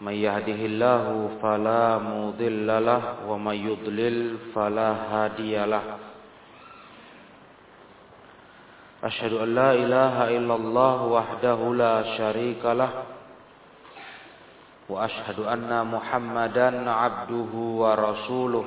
من يهده الله فلا مضل له ومن يضلل فلا هادي له. أشهد أن لا إله إلا الله وحده لا شريك له وأشهد أن محمدا عبده ورسوله.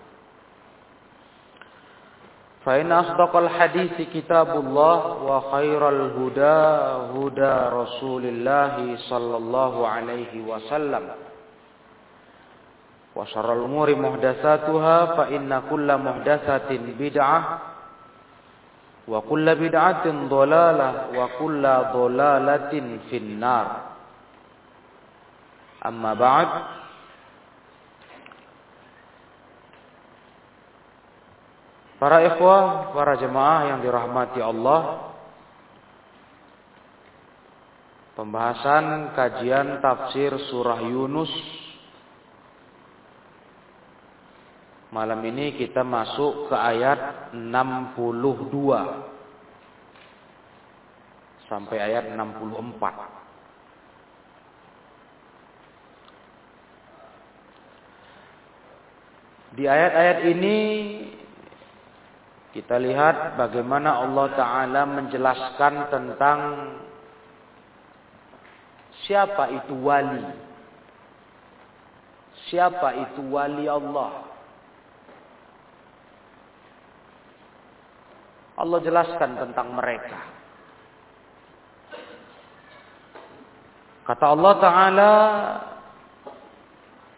فإن أصدق الحديث كتاب الله وخير الهدى هدى رسول الله صلى الله عليه وسلم. وشر الأمور محدثاتها فإن كل محدثة بدعة وكل بدعة ضلالة وكل ضلالة في النار. أما بعد Para ikhwah, para jemaah yang dirahmati Allah Pembahasan kajian tafsir surah Yunus. Malam ini kita masuk ke ayat 62 Sampai ayat 64 Di ayat-ayat ini kita lihat bagaimana Allah Ta'ala menjelaskan tentang siapa itu wali. Siapa itu wali Allah. Allah jelaskan tentang mereka. Kata Allah Ta'ala,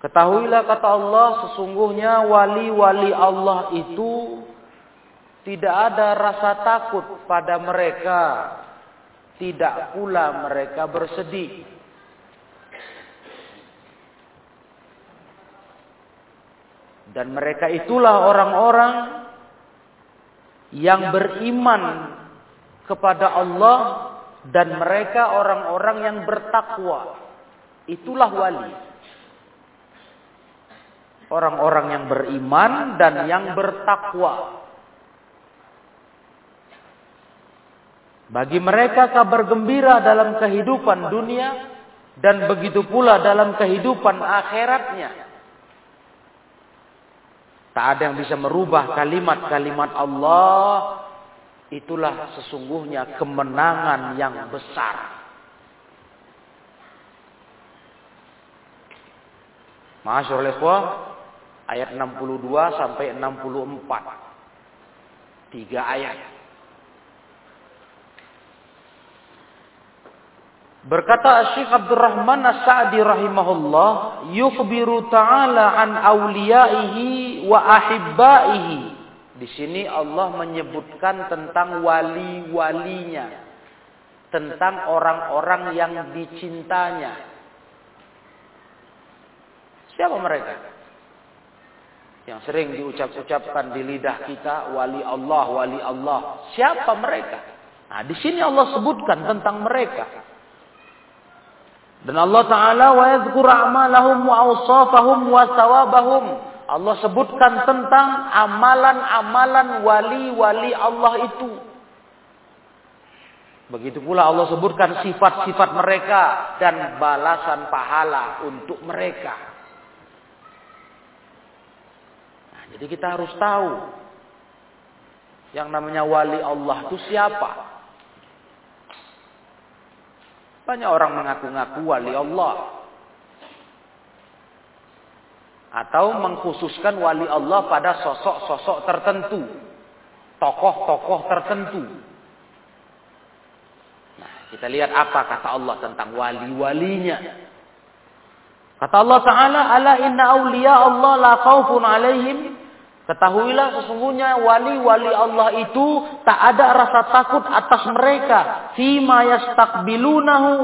Ketahuilah kata Allah sesungguhnya wali-wali Allah itu tidak ada rasa takut pada mereka. Tidak pula mereka bersedih. Dan mereka itulah orang-orang yang beriman kepada Allah dan mereka orang-orang yang bertakwa. Itulah wali orang-orang yang beriman dan yang bertakwa. Bagi mereka kabar gembira dalam kehidupan dunia dan begitu pula dalam kehidupan akhiratnya. Tak ada yang bisa merubah kalimat-kalimat Allah. Itulah sesungguhnya kemenangan yang besar. Ikhwah, ayat 62 sampai 64. Tiga ayat. Berkata Syekh Abdurrahman As-Sa'di rahimahullah, yukhbiru ta'ala an awliyaihi wa ahibbaihi. Di sini Allah menyebutkan tentang wali-walinya, tentang orang-orang yang dicintanya. Siapa mereka? Yang sering diucap-ucapkan di lidah kita, wali Allah, wali Allah. Siapa mereka? Nah, di sini Allah sebutkan tentang mereka. Dan Allah Ta'ala wa yadhkur a'malahum wa awsafahum wa sawabahum. Allah sebutkan tentang amalan-amalan wali-wali Allah itu. Begitu pula Allah sebutkan sifat-sifat mereka dan balasan pahala untuk mereka. Nah, jadi kita harus tahu yang namanya wali Allah itu siapa. Banyak orang mengaku-ngaku wali Allah. Atau mengkhususkan wali Allah pada sosok-sosok tertentu. Tokoh-tokoh tertentu. Nah, kita lihat apa kata Allah tentang wali-walinya. Kata Allah Ta'ala, Ala inna awliya Allah la khawfun alaihim Ketahuilah sesungguhnya wali-wali Allah itu tak ada rasa takut atas mereka. Fima yastakbilunahu.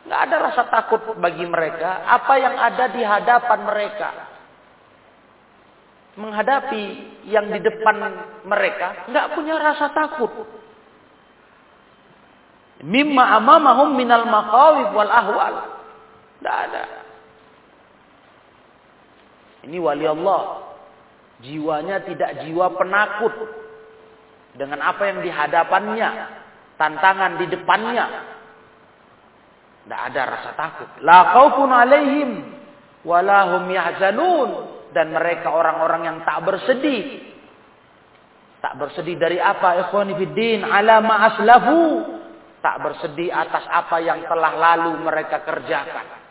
Tidak ada rasa takut bagi mereka. Apa yang ada di hadapan mereka. Menghadapi yang di depan mereka. Tidak punya rasa takut. Mimma amamahum minal maqawif wal ahwal. Tidak ada. Ini wali Allah. Jiwanya tidak jiwa penakut dengan apa yang di hadapannya, tantangan di depannya. Tidak ada rasa takut. La khaufun alaihim wala hum yahzanun dan mereka orang-orang yang tak bersedih. Tak bersedih dari apa? Ikhwani fiddin ala ma aslafu. Tak bersedih atas apa yang telah lalu mereka kerjakan.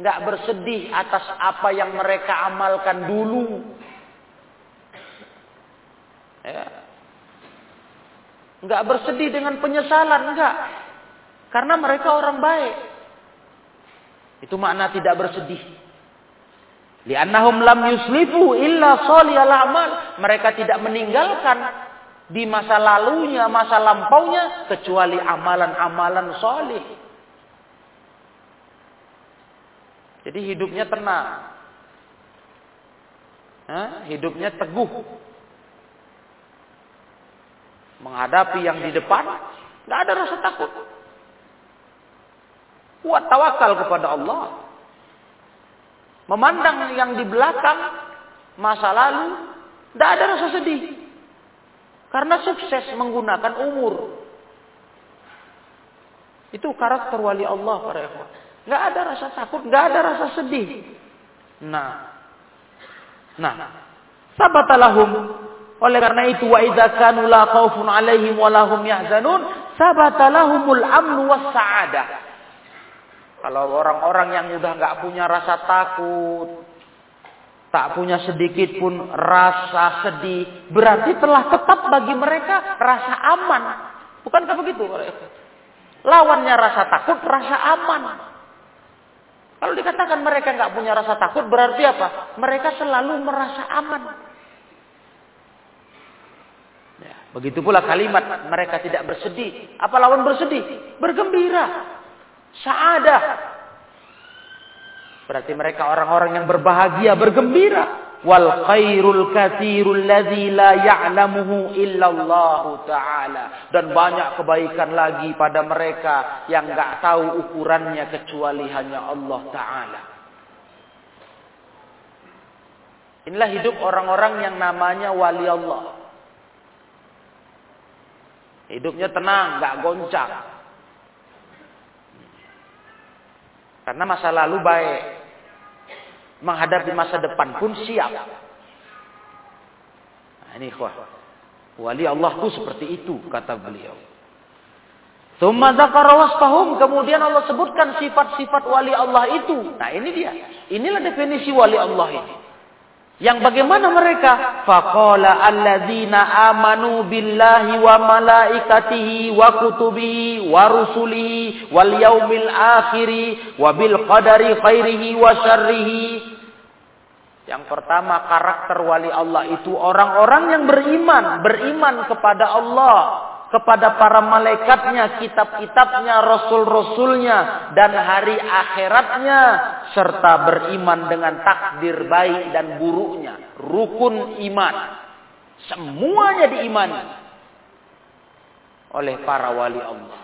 Enggak bersedih atas apa yang mereka amalkan dulu. Ya. Enggak bersedih dengan penyesalan, enggak. Karena mereka orang baik. Itu makna tidak bersedih. Li'annahum lam yuslifu illa sholiyal amal. Mereka tidak meninggalkan di masa lalunya, masa lampaunya kecuali amalan-amalan solih. Jadi hidupnya tenang. Hah? Hidupnya teguh menghadapi yang di depan, nggak ada rasa takut. Kuat tawakal kepada Allah. Memandang yang di belakang, masa lalu, tidak ada rasa sedih. Karena sukses menggunakan umur. Itu karakter wali Allah para ikhwan. Nggak ada rasa takut, nggak ada rasa sedih. Nah, nah, sabatalahum oleh karena itu wa idza kanu la khaufun alaihim wa lahum yahzanun sabata lahumul amnu was sa'adah. Kalau orang-orang yang sudah nggak punya rasa takut, tak punya sedikit pun rasa sedih, berarti telah tetap bagi mereka rasa aman. Bukankah begitu? Lawannya rasa takut, rasa aman. Kalau dikatakan mereka nggak punya rasa takut, berarti apa? Mereka selalu merasa aman. Begitu pula kalimat mereka tidak bersedih. Apa lawan bersedih? Bergembira. Sa'adah. Berarti mereka orang-orang yang berbahagia, bergembira. Wal khairul kathirul ladzi la ya'lamuhu illallahu ta'ala. Dan banyak kebaikan lagi pada mereka yang enggak tahu ukurannya kecuali hanya Allah Ta'ala. Inilah hidup orang-orang yang namanya wali Allah. Hidupnya tenang, nggak goncang. Karena masa lalu baik. Menghadapi masa depan pun siap. Nah, ini ikhwah. Wali Allah itu seperti itu, kata beliau. Thumma Kemudian Allah sebutkan sifat-sifat wali Allah itu. Nah ini dia. Inilah definisi wali Allah ini. Yang bagaimana mereka? Faqala alladzina amanu billahi wa malaikatihi wa kutubihi wa rusulihi wal yaumil akhiri wa bil qadari khairihi wa syarrihi. Yang pertama karakter wali Allah itu orang-orang yang beriman, beriman kepada Allah, kepada para malaikatnya, kitab-kitabnya, rasul-rasulnya, dan hari akhiratnya, serta beriman dengan takdir baik dan buruknya. Rukun iman. Semuanya diimani oleh para wali Allah.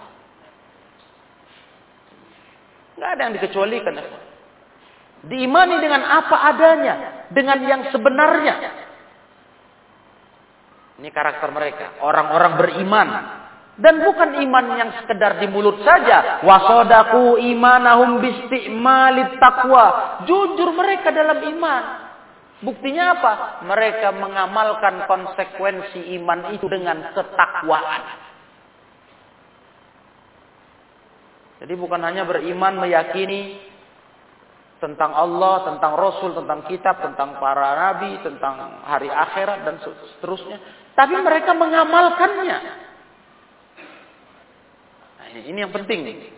Tidak ada yang dikecualikan. Diimani dengan apa adanya. Dengan yang sebenarnya. Ini karakter mereka. Orang-orang beriman. Dan bukan iman yang sekedar di mulut saja. Wasodaku imanahum bisti'malit taqwa. Jujur mereka dalam iman. Buktinya apa? Mereka mengamalkan konsekuensi iman itu dengan ketakwaan. Jadi bukan hanya beriman meyakini tentang Allah, tentang Rasul, tentang kitab, tentang para nabi, tentang hari akhirat dan seterusnya. Tapi mereka mengamalkannya. Nah, ini yang penting.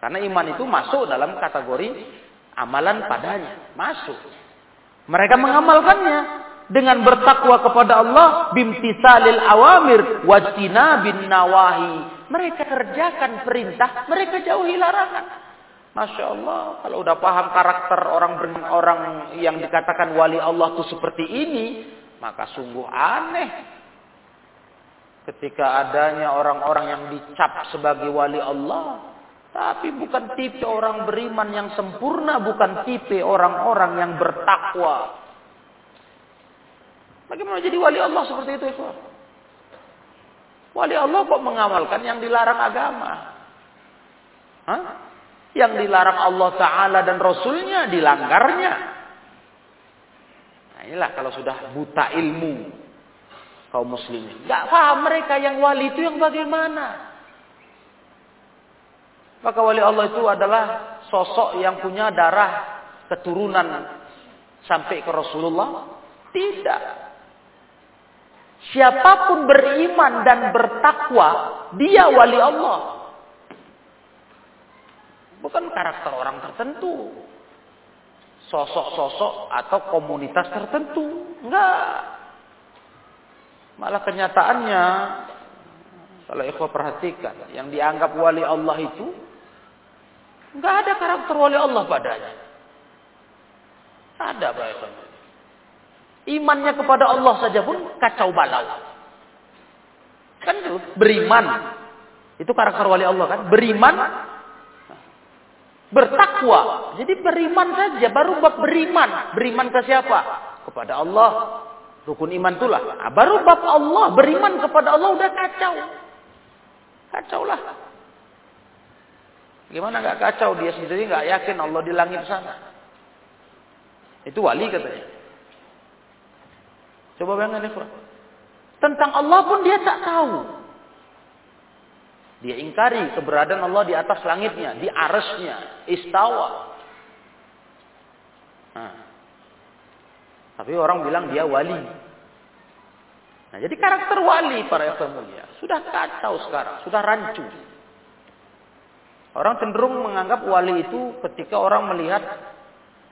Karena iman itu masuk dalam kategori amalan padanya. Masuk. Mereka mengamalkannya dengan bertakwa kepada Allah bimtisalil awamir wajtina bin nawahi. Mereka kerjakan perintah, mereka jauhi larangan. Masya Allah, kalau udah paham karakter orang orang yang dikatakan wali Allah itu seperti ini, maka sungguh aneh ketika adanya orang-orang yang dicap sebagai wali Allah. Tapi bukan tipe orang beriman yang sempurna, bukan tipe orang-orang yang bertakwa. Bagaimana jadi wali Allah seperti itu, itu? Wali Allah kok mengamalkan yang dilarang agama? Hah? Yang dilarang Allah Ta'ala dan Rasulnya dilanggarnya. Inilah kalau sudah buta ilmu kaum muslimin. Gak paham mereka yang wali itu yang bagaimana. Maka wali Allah itu adalah sosok yang punya darah keturunan sampai ke Rasulullah? Tidak. Siapa pun beriman dan bertakwa, dia wali Allah. Bukan karakter orang tertentu sosok-sosok atau komunitas tertentu. Enggak. Malah kenyataannya, kalau ikhwah perhatikan, yang dianggap wali Allah itu, enggak ada karakter wali Allah padanya. Ada baik Imannya kepada Allah saja pun kacau balau. Kan beriman. Itu karakter wali Allah kan. Beriman, Bertakwa. Jadi beriman saja. Baru bab beriman. Beriman ke siapa? Kepada Allah. Rukun iman itulah. Nah, baru bab Allah. Beriman kepada Allah udah kacau. Kacau lah. Gimana nggak kacau? Dia sendiri nggak yakin Allah di langit sana. Itu wali katanya. Coba bayangkan ya. Tentang Allah pun dia tak tahu. Dia ingkari keberadaan Allah di atas langitnya, di arasnya, istawa. Nah. Tapi orang bilang dia wali. Nah, jadi karakter wali para yang mulia sudah kacau sekarang, sudah rancu. Orang cenderung menganggap wali itu ketika orang melihat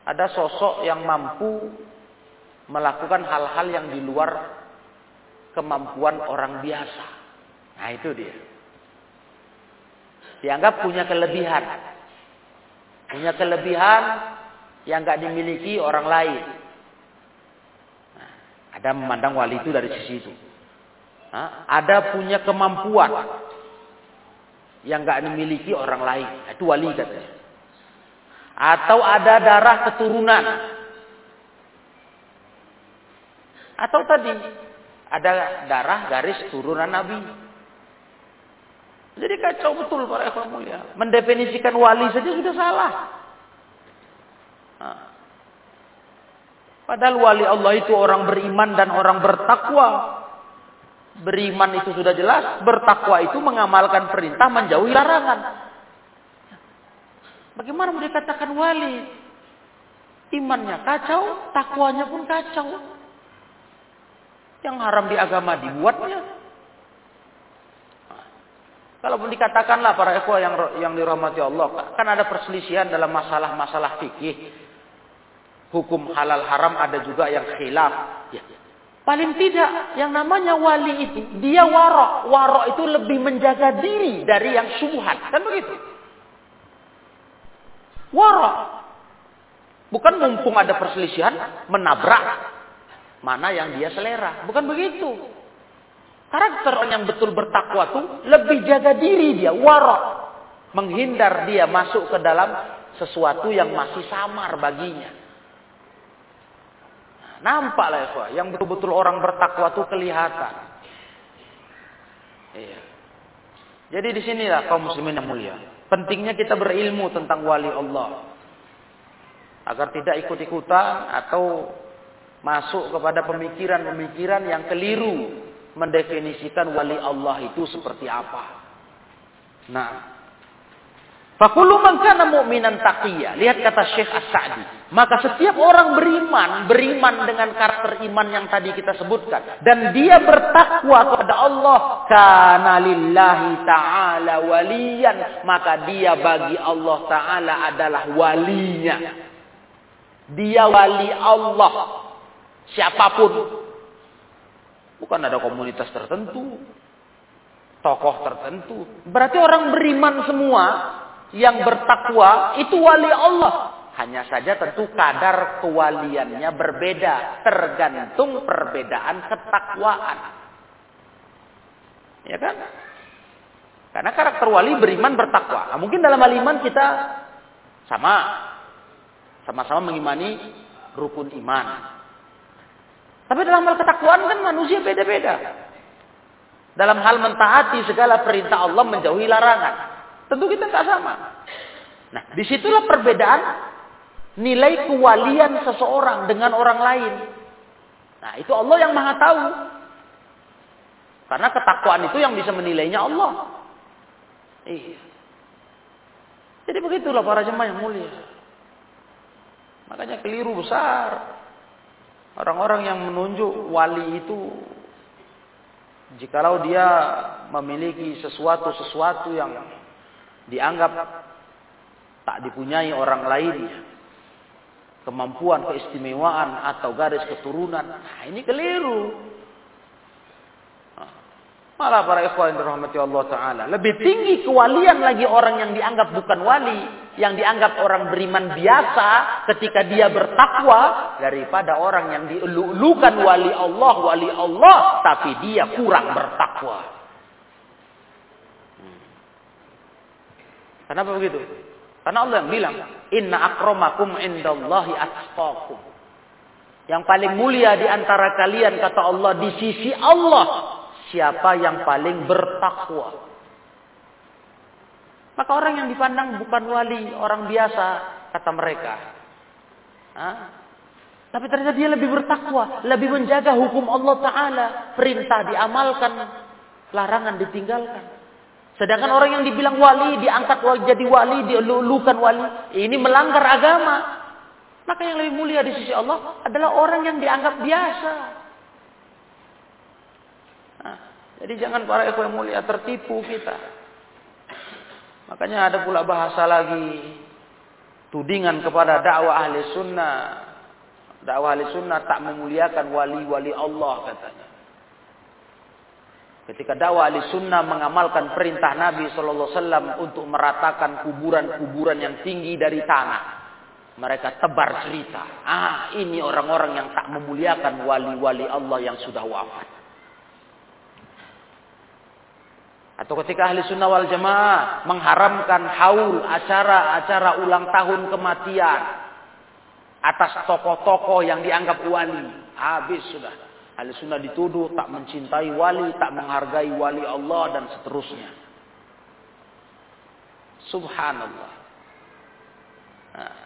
ada sosok yang mampu melakukan hal-hal yang di luar kemampuan orang biasa. Nah, itu dia. Dianggap punya kelebihan. Punya kelebihan yang nggak dimiliki orang lain. Nah, ada memandang wali itu dari sisi itu. Nah, ada punya kemampuan yang nggak dimiliki orang lain. Nah, itu wali katanya. Atau ada darah keturunan. Atau tadi ada darah garis turunan Nabi. Jadi kacau betul para ikhwan mulia. Mendefinisikan wali saja sudah salah. Padahal wali Allah itu orang beriman dan orang bertakwa. Beriman itu sudah jelas, bertakwa itu mengamalkan perintah, menjauhi larangan. Bagaimana mau dikatakan wali? imannya kacau, takwanya pun kacau. Yang haram di agama dibuatnya. Kalau pun dikatakanlah para ekwa yang yang dirahmati Allah, kan ada perselisihan dalam masalah-masalah fikih. Hukum halal haram ada juga yang khilaf. Ya. Paling tidak yang namanya wali itu dia warok. Warok itu lebih menjaga diri dari yang syubhat. Kan begitu? Warok. Bukan mumpung ada perselisihan menabrak mana yang dia selera. Bukan begitu. Karakter yang betul bertakwa tuh lebih jaga diri dia, warok. Menghindar dia masuk ke dalam sesuatu yang masih samar baginya. Nampaklah ya, yang betul-betul orang bertakwa itu kelihatan. Iya. Jadi di sinilah kaum muslimin yang mulia. Pentingnya kita berilmu tentang wali Allah. Agar tidak ikut-ikutan atau masuk kepada pemikiran-pemikiran yang keliru mendefinisikan wali Allah itu seperti apa. Nah, Fakulu man kana mu'minan taqiyya. Lihat kata Syekh As-Sa'di. Maka setiap orang beriman, beriman dengan karakter iman yang tadi kita sebutkan dan dia bertakwa kepada Allah, kana lillahi ta'ala waliyan, maka dia bagi Allah taala adalah walinya. Dia wali Allah. Siapa pun. Bukan ada komunitas tertentu, tokoh tertentu. Berarti orang beriman semua yang bertakwa itu wali Allah. Hanya saja tentu kadar kewaliannya berbeda. Tergantung perbedaan ketakwaan. Ya kan? Karena karakter wali beriman bertakwa. Nah, mungkin dalam hal iman kita sama. Sama-sama mengimani rukun iman. Tapi dalam hal ketakwaan kan manusia beda-beda. Dalam hal mentaati segala perintah Allah menjauhi larangan. Tentu kita nggak sama. Nah, di situlah perbedaan nilai kewalian seseorang dengan orang lain. Nah, itu Allah yang maha tahu. Karena ketakwaan itu yang bisa menilainya Allah. Iya. Jadi begitulah para jemaah yang mulia. Makanya keliru besar. Orang-orang yang menunjuk wali itu jikalau dia memiliki sesuatu-sesuatu yang dianggap tak dipunyai orang lainnya. Kemampuan, keistimewaan atau garis keturunan. Nah, ini keliru. Malah para ikhwan yang dirahmati Allah Ta'ala. Lebih tinggi kewalian lagi orang yang dianggap bukan wali. Yang dianggap orang beriman biasa ketika dia bertakwa. Daripada orang yang dielulukan wali Allah, wali Allah. Tapi dia kurang bertakwa. Kenapa begitu? Karena Allah yang bilang, "Inna akramakum indallahi atqakum." Yang paling mulia di antara kalian kata Allah di sisi Allah, siapa yang paling bertakwa. Maka orang yang dipandang bukan wali, orang biasa kata mereka. Hah? Tapi ternyata dia lebih bertakwa, lebih menjaga hukum Allah Ta'ala. Perintah diamalkan, larangan ditinggalkan. Sedangkan orang yang dibilang wali, diangkat jadi wali, dilulukan wali, ini melanggar agama. Maka yang lebih mulia di sisi Allah adalah orang yang dianggap biasa. Nah, jadi jangan para yang mulia tertipu kita. Makanya ada pula bahasa lagi tudingan kepada dakwah ahli sunnah. Dakwah ahli sunnah tak memuliakan wali-wali Allah katanya. Ketika dakwah ahli sunnah mengamalkan perintah Nabi Wasallam untuk meratakan kuburan-kuburan yang tinggi dari tanah. Mereka tebar cerita. Ah, ini orang-orang yang tak memuliakan wali-wali Allah yang sudah wafat. Atau ketika ahli sunnah wal jamaah mengharamkan haul acara-acara ulang tahun kematian atas tokoh-tokoh yang dianggap wali. Habis sudah. Ahli sunnah dituduh tak mencintai wali, tak menghargai wali Allah dan seterusnya. Subhanallah. Nah.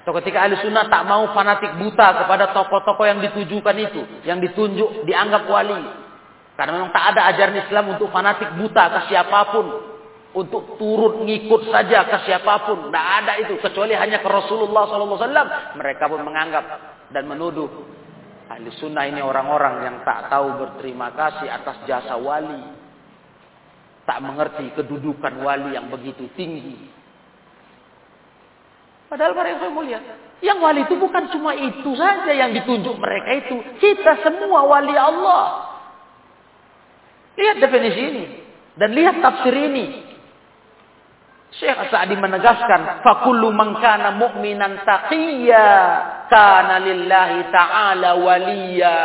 Atau ketika ahli sunnah tak mau fanatik buta kepada tokoh-tokoh yang ditujukan itu. Yang ditunjuk, dianggap wali. Karena memang tak ada ajaran Islam untuk fanatik buta ke siapa pun. untuk turut ngikut saja ke siapa pun. Tidak ada itu kecuali hanya ke Rasulullah SAW. Mereka pun menganggap dan menuduh ahli sunnah ini orang-orang yang tak tahu berterima kasih atas jasa wali. Tak mengerti kedudukan wali yang begitu tinggi. Padahal mereka mulia. Yang wali itu bukan cuma itu saja yang ditunjuk mereka itu. Kita semua wali Allah. Lihat definisi ini. Dan lihat tafsir ini. Syekh Sa'di menegaskan, "Fakullu man kana mu'minan taqiyya kana lillahi ta'ala waliya."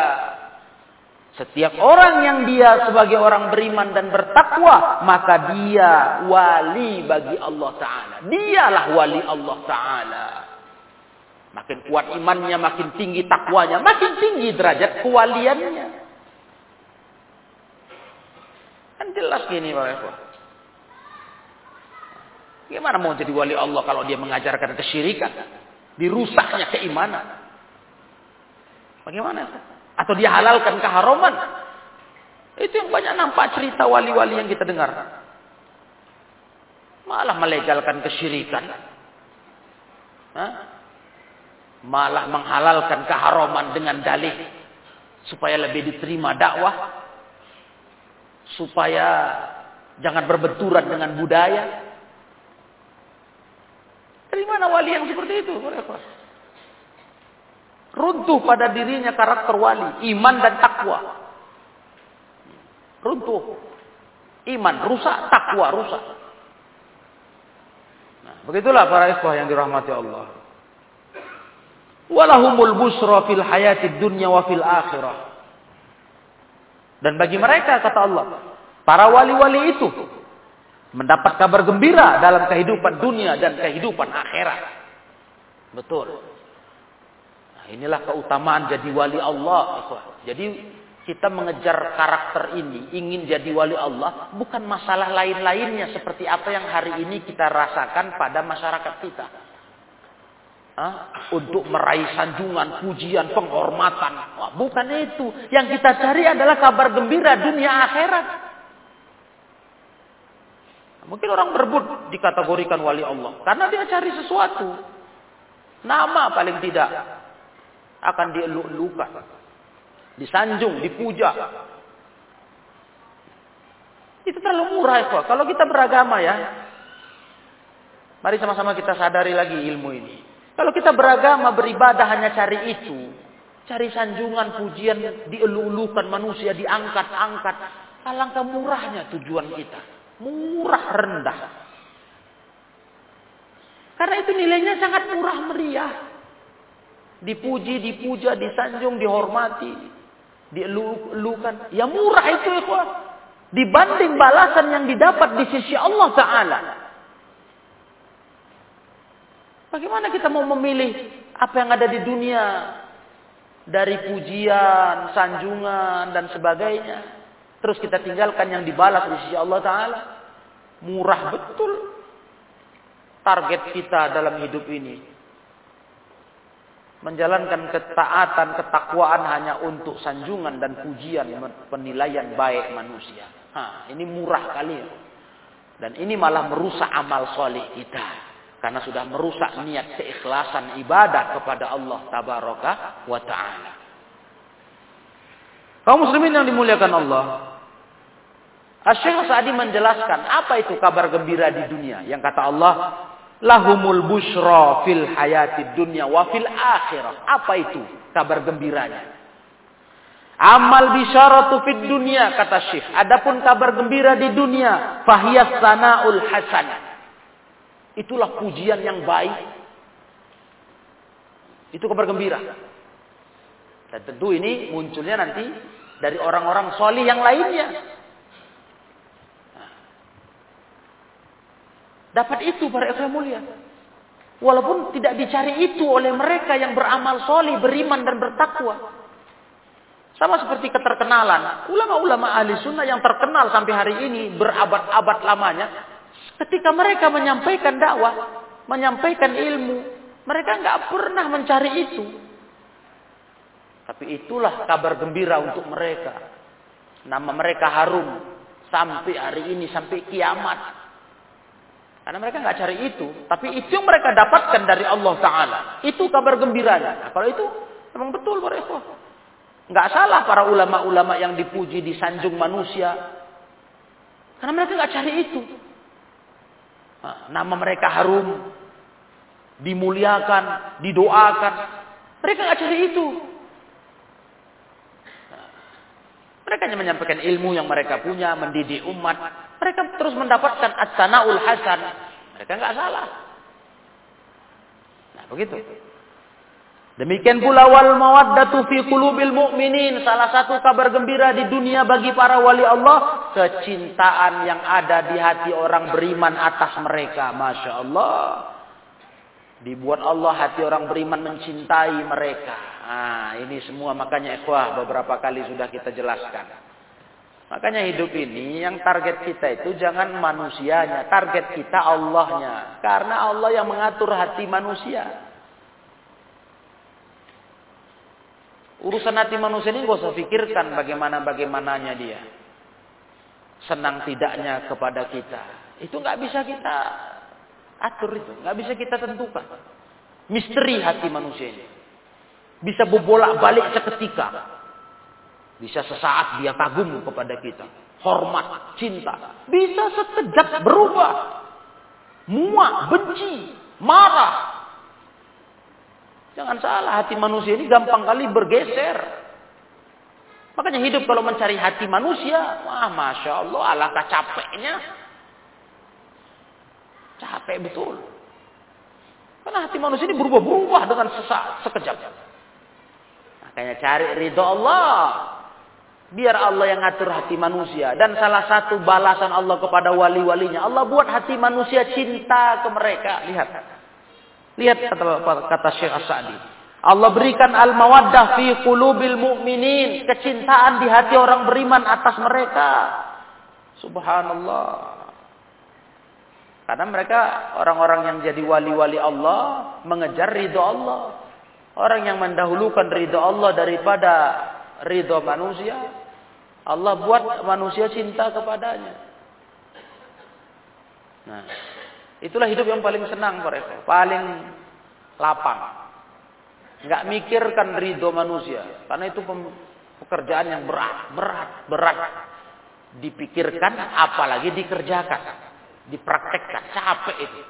Setiap orang yang dia sebagai orang beriman dan bertakwa, maka dia wali bagi Allah Ta'ala. Dialah wali Allah Ta'ala. Makin kuat imannya, makin tinggi takwanya, makin tinggi derajat kewaliannya. Kan jelas gini Pak Ikhwan. Gimana mau jadi wali Allah kalau dia mengajarkan kesyirikan? Dirusaknya keimanan. Bagaimana? Atau dia halalkan keharaman? Itu yang banyak nampak cerita wali-wali yang kita dengar. Malah melegalkan kesyirikan. Hah? Malah menghalalkan keharaman dengan dalih. Supaya lebih diterima dakwah. Supaya jangan berbenturan dengan budaya. Dari mana wali yang seperti itu? Runtuh pada dirinya karakter wali, iman dan takwa. Runtuh. Iman rusak, takwa rusak. Nah, begitulah para ikhwah yang dirahmati Allah. Walahumul busra fil hayati dunya wa fil akhirah. Dan bagi mereka kata Allah, para wali-wali itu mendapat kabar gembira dalam kehidupan dunia dan kehidupan akhirat. Betul. Nah, inilah keutamaan jadi wali Allah. Jadi kita mengejar karakter ini, ingin jadi wali Allah, bukan masalah lain-lainnya seperti apa yang hari ini kita rasakan pada masyarakat kita. Untuk meraih sanjungan, pujian, penghormatan. Wah, bukan itu. Yang kita cari adalah kabar gembira dunia akhirat. Mungkin orang berebut dikategorikan wali Allah. Karena dia cari sesuatu. Nama paling tidak. Akan dieluk-elukan. Disanjung, dipuja. Itu terlalu murah ya. Kalau kita beragama ya. Mari sama-sama kita sadari lagi ilmu ini. Kalau kita beragama, beribadah hanya cari itu. Cari sanjungan, pujian, dielulukan manusia, diangkat-angkat. Alangkah murahnya tujuan kita murah rendah. Karena itu nilainya sangat murah meriah. Dipuji, dipuja, disanjung, dihormati, dielukan. Ya murah itu ikhwan. Dibanding balasan yang didapat di sisi Allah Ta'ala. Bagaimana kita mau memilih apa yang ada di dunia dari pujian, sanjungan dan sebagainya Terus kita tinggalkan yang dibalas di sisi Allah Ta'ala. Murah betul. Target kita dalam hidup ini. Menjalankan ketaatan, ketakwaan hanya untuk sanjungan dan pujian penilaian baik manusia. Ha, ini murah kali. Dan ini malah merusak amal soleh kita. Karena sudah merusak niat keikhlasan ibadah kepada Allah Tabaraka wa Ta'ala. Kaum muslimin yang dimuliakan Allah. Asyik Sa'di menjelaskan apa itu kabar gembira di dunia. Yang kata Allah, lahumul busra fil hayati dunya wa fil akhirah. Apa itu kabar gembiranya? Amal bisyaratu fid dunya kata Syekh. Adapun kabar gembira di dunia, fahiyas sanaul hasan. Itulah pujian yang baik. Itu kabar gembira. Dan tentu ini munculnya nanti dari orang-orang solih yang lainnya. Dapat itu para ikhwan mulia. Walaupun tidak dicari itu oleh mereka yang beramal soleh, beriman dan bertakwa. Sama seperti keterkenalan. Ulama-ulama ahli sunnah yang terkenal sampai hari ini berabad-abad lamanya. Ketika mereka menyampaikan dakwah, menyampaikan ilmu, mereka nggak pernah mencari itu. Tapi itulah kabar gembira untuk mereka. Nama mereka harum sampai hari ini, sampai kiamat. Karena mereka nggak cari itu, tapi itu yang mereka dapatkan dari Allah Taala. Itu kabar gembiranya. Nah, kalau itu memang betul ikhwah. Nggak salah para ulama-ulama yang dipuji, disanjung manusia. Karena mereka nggak cari itu. Nama mereka harum, dimuliakan, didoakan. Mereka nggak cari itu. Mereka hanya menyampaikan ilmu yang mereka punya, mendidik umat. Mereka terus mendapatkan as-sanaul hasan. Mereka nggak salah. Nah, begitu. Demikian pula wal mawaddatu fi qulubil mu'minin. Salah satu kabar gembira di dunia bagi para wali Allah. Kecintaan yang ada di hati orang beriman atas mereka. Masya Allah. Dibuat Allah hati orang beriman mencintai mereka. Nah, ini semua makanya ikhwah beberapa kali sudah kita jelaskan. Makanya hidup ini yang target kita itu jangan manusianya. Target kita Allahnya. Karena Allah yang mengatur hati manusia. Urusan hati manusia ini gak usah pikirkan bagaimana-bagaimananya dia. Senang tidaknya kepada kita. Itu nggak bisa kita atur itu. nggak bisa kita tentukan. Misteri hati manusia ini. Bisa berbolak balik seketika. Bisa sesaat dia kagum kepada kita. Hormat, cinta. Bisa sekejap berubah. Muak, benci, marah, Jangan salah, hati manusia ini gampang kali bergeser. Makanya hidup kalau mencari hati manusia, wah masya Allah, alangkah capeknya. Capek betul. Karena hati manusia ini berubah-berubah dengan sesaat, sekejap. Makanya cari ridho Allah. Biar Allah yang ngatur hati manusia. Dan salah satu balasan Allah kepada wali-walinya. Allah buat hati manusia cinta ke mereka. Lihat. Lihat kata, kata Syekh As-Sa'di. Allah berikan al-mawaddah fi qulubil mu'minin. Kecintaan di hati orang beriman atas mereka. Subhanallah. Karena mereka orang-orang yang jadi wali-wali Allah. Mengejar ridho Allah. Orang yang mendahulukan ridho Allah daripada ridho manusia. Allah buat manusia cinta kepadanya. Nah, Itulah hidup yang paling senang mereka, paling lapang. Enggak mikirkan ridho manusia, karena itu pekerjaan yang berat, berat, berat. Dipikirkan, apalagi dikerjakan, dipraktekkan, capek itu.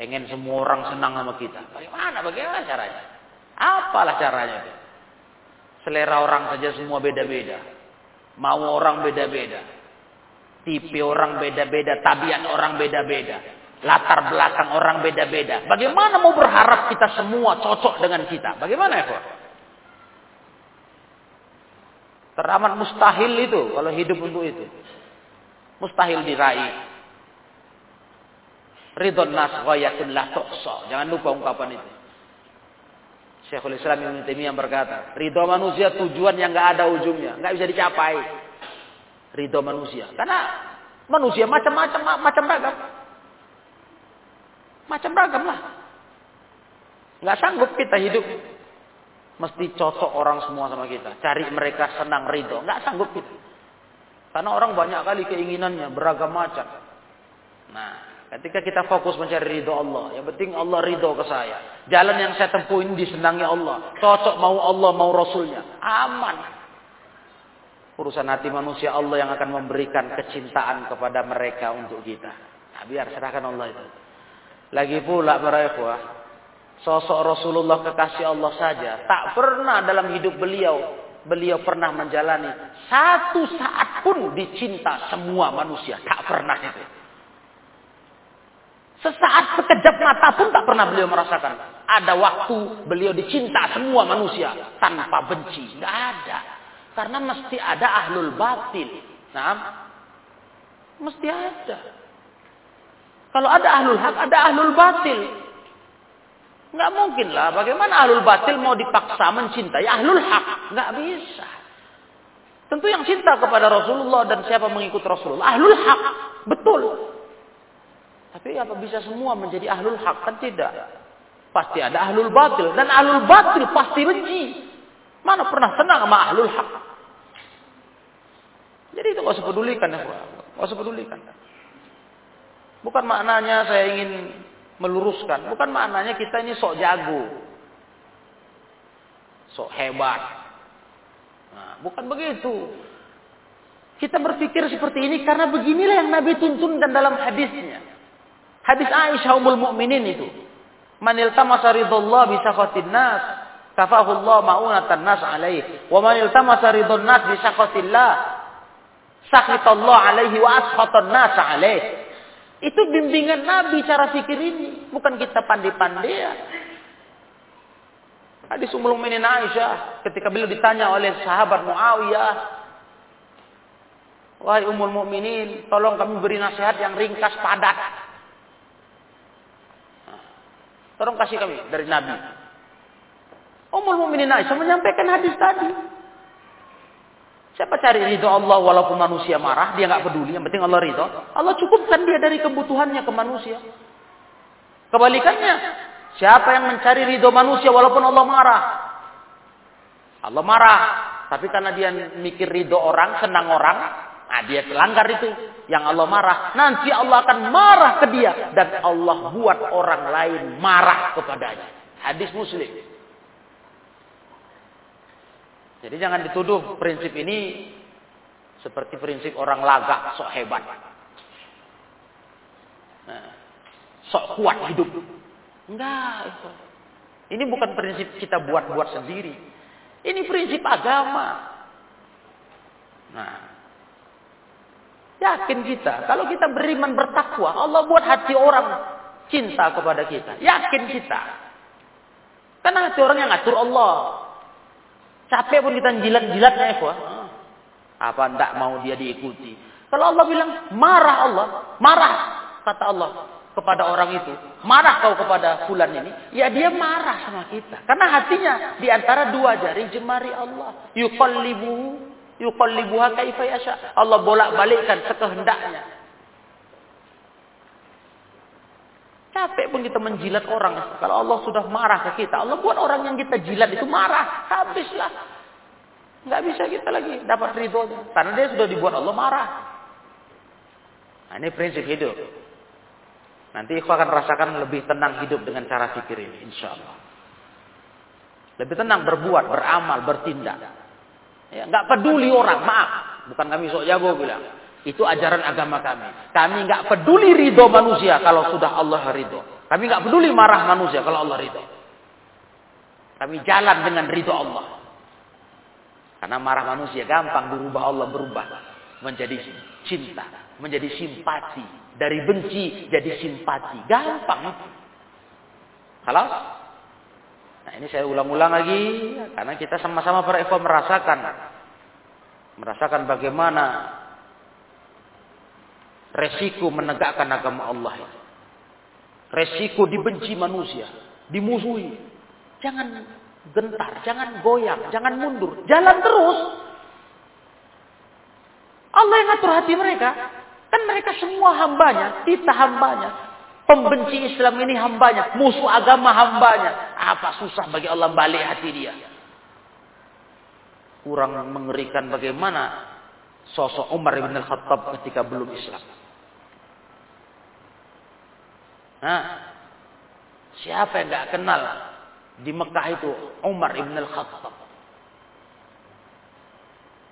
Pengen semua orang senang sama kita. Bagaimana? Bagaimana caranya? Apalah caranya itu? Selera orang saja semua beda-beda. Mau orang beda-beda. Tipe orang beda-beda, tabiat orang beda-beda. Latar belakang orang beda-beda. Bagaimana mau berharap kita semua cocok dengan kita? Bagaimana ya, Teramat mustahil itu kalau hidup untuk itu. Mustahil diraih. Ridon nas ghayatun la tuhsa. Jangan lupa ungkapan itu. Syekhul Islam Ibnu Taimiyah berkata, ridho manusia tujuan yang enggak ada ujungnya, enggak bisa dicapai ridho manusia. Karena manusia macam-macam, macam ragam. Macam ragam lah. Nggak sanggup kita hidup. Mesti cocok orang semua sama kita. Cari mereka senang ridho. Nggak sanggup kita. Karena orang banyak kali keinginannya beragam macam. Nah, ketika kita fokus mencari ridho Allah. Yang penting Allah ridho ke saya. Jalan yang saya tempuh ini disenangi Allah. Cocok mau Allah, mau Rasulnya. Aman. Urusan hati manusia Allah yang akan memberikan kecintaan kepada mereka untuk kita. Nah, biar serahkan Allah itu. Lagi pula para ikhwah, sosok Rasulullah kekasih Allah saja tak pernah dalam hidup beliau beliau pernah menjalani satu saat pun dicinta semua manusia, tak pernah itu. Sesaat sekejap mata pun tak pernah beliau merasakan. Ada waktu beliau dicinta semua manusia tanpa benci, nggak ada. Karena mesti ada ahlul batil. Nah, mesti ada. Kalau ada ahlul hak, ada ahlul batil. Nggak mungkin lah. Bagaimana ahlul batil mau dipaksa mencintai ahlul hak? Nggak bisa. Tentu yang cinta kepada Rasulullah dan siapa mengikut Rasulullah. Ahlul hak. Betul. Tapi apa bisa semua menjadi ahlul hak? Kan tidak. Pasti ada ahlul batil. Dan ahlul batil pasti benci. Mana pernah senang sama ahlul hak? Jadi itu gak usah pedulikan ya. Gak usah pedulikan. Bukan maknanya saya ingin meluruskan. Bukan maknanya kita ini sok jago. Sok hebat. Nah, bukan begitu. Kita berpikir seperti ini karena beginilah yang Nabi tuntunkan dalam hadisnya. Hadis Aisyah Ummul Mukminin itu. Man iltamasa ridallah bi sakhatin nas, kafahu Allah ma'unatan nas alaih. Wa man iltamasa ridon nas bi sakhatillah, sakhitallah alaihi wa askhatan nas alaih. Itu bimbingan Nabi cara pikir ini. Bukan kita pandai-pandai. Hadis Ummul Mukminin Aisyah ketika beliau ditanya oleh sahabat Muawiyah, "Wahai Ummul Mukminin, tolong kami beri nasihat yang ringkas padat." Tolong kasih kami dari Nabi. Ummul Mukminin Aisyah menyampaikan hadis tadi. Siapa cari ridho Allah walaupun manusia marah, dia nggak peduli. Yang penting Allah ridho. Allah cukupkan dia dari kebutuhannya ke manusia. Kebalikannya, siapa yang mencari ridho manusia walaupun Allah marah? Allah marah, tapi karena dia mikir ridho orang, senang orang, nah dia selanggar itu. Yang Allah marah, nanti Allah akan marah ke dia dan Allah buat orang lain marah kepadanya. Hadis Muslim. Jadi jangan dituduh prinsip ini seperti prinsip orang lagak sok hebat. Nah, sok kuat hidup. Enggak. Ini bukan prinsip kita buat-buat sendiri. Ini prinsip agama. Nah, yakin kita kalau kita beriman bertakwa, Allah buat hati orang cinta kepada kita. Yakin kita. Karena hati orang yang ngatur Allah. Capek pun kita jilat-jilatnya ya, Apa ndak mau dia diikuti? Kalau Allah bilang marah Allah, marah kata Allah kepada orang itu, marah kau kepada fulan ini, ya dia marah sama kita. Karena hatinya di antara dua jari jemari Allah. Yuqallibu yuqallibuha kaifa yasha. Allah bolak-balikkan sekehendaknya. Capek pun kita menjilat orang. Kalau Allah sudah marah ke kita, Allah buat orang yang kita jilat itu marah. Habislah. Nggak bisa kita lagi dapat ridho. Karena dia sudah dibuat Allah marah. Nah, ini prinsip hidup. Nanti ikhwan akan rasakan lebih tenang hidup dengan cara pikir ini. Insya Allah. Lebih tenang berbuat, beramal, bertindak. Ya, nggak peduli orang, maaf. Bukan kami sok jago bilang. Itu ajaran agama kami. Kami nggak peduli ridho manusia kalau sudah Allah ridho. Kami nggak peduli marah manusia kalau Allah ridho. Kami jalan dengan ridho Allah. Karena marah manusia gampang berubah Allah berubah menjadi cinta, menjadi simpati, dari benci jadi simpati, gampang. Kalau Nah ini saya ulang-ulang lagi karena kita sama-sama para merasakan merasakan bagaimana Resiko menegakkan agama Allah. Resiko dibenci manusia. Dimusuhi. Jangan gentar, jangan goyang, jangan mundur. Jalan terus. Allah yang ngatur hati mereka. Kan mereka semua hambanya, kita hambanya. Pembenci Islam ini hambanya, musuh agama hambanya. Apa susah bagi Allah balik hati dia. Kurang mengerikan bagaimana sosok Umar bin Al-Khattab ketika belum Islam. Siapa yang nggak kenal di Mekah itu Umar ibn al-Khattab.